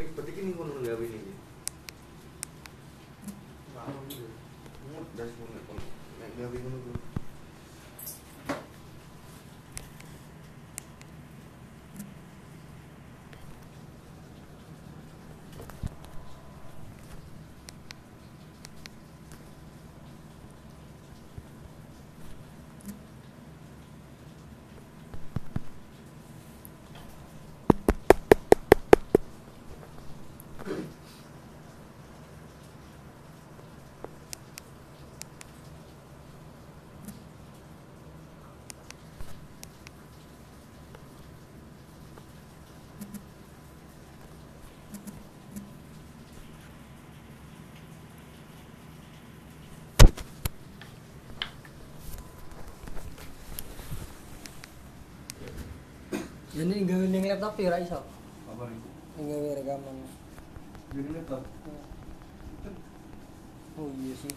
Wih, berarti ini kono gawe ini. Gitu. Mudah kono kono. Nek gawe ngono Jadi gawe ning laptop ya ra iso. Apa nih? Ning gawe rekaman. Jadi laptop. Oh iya sih.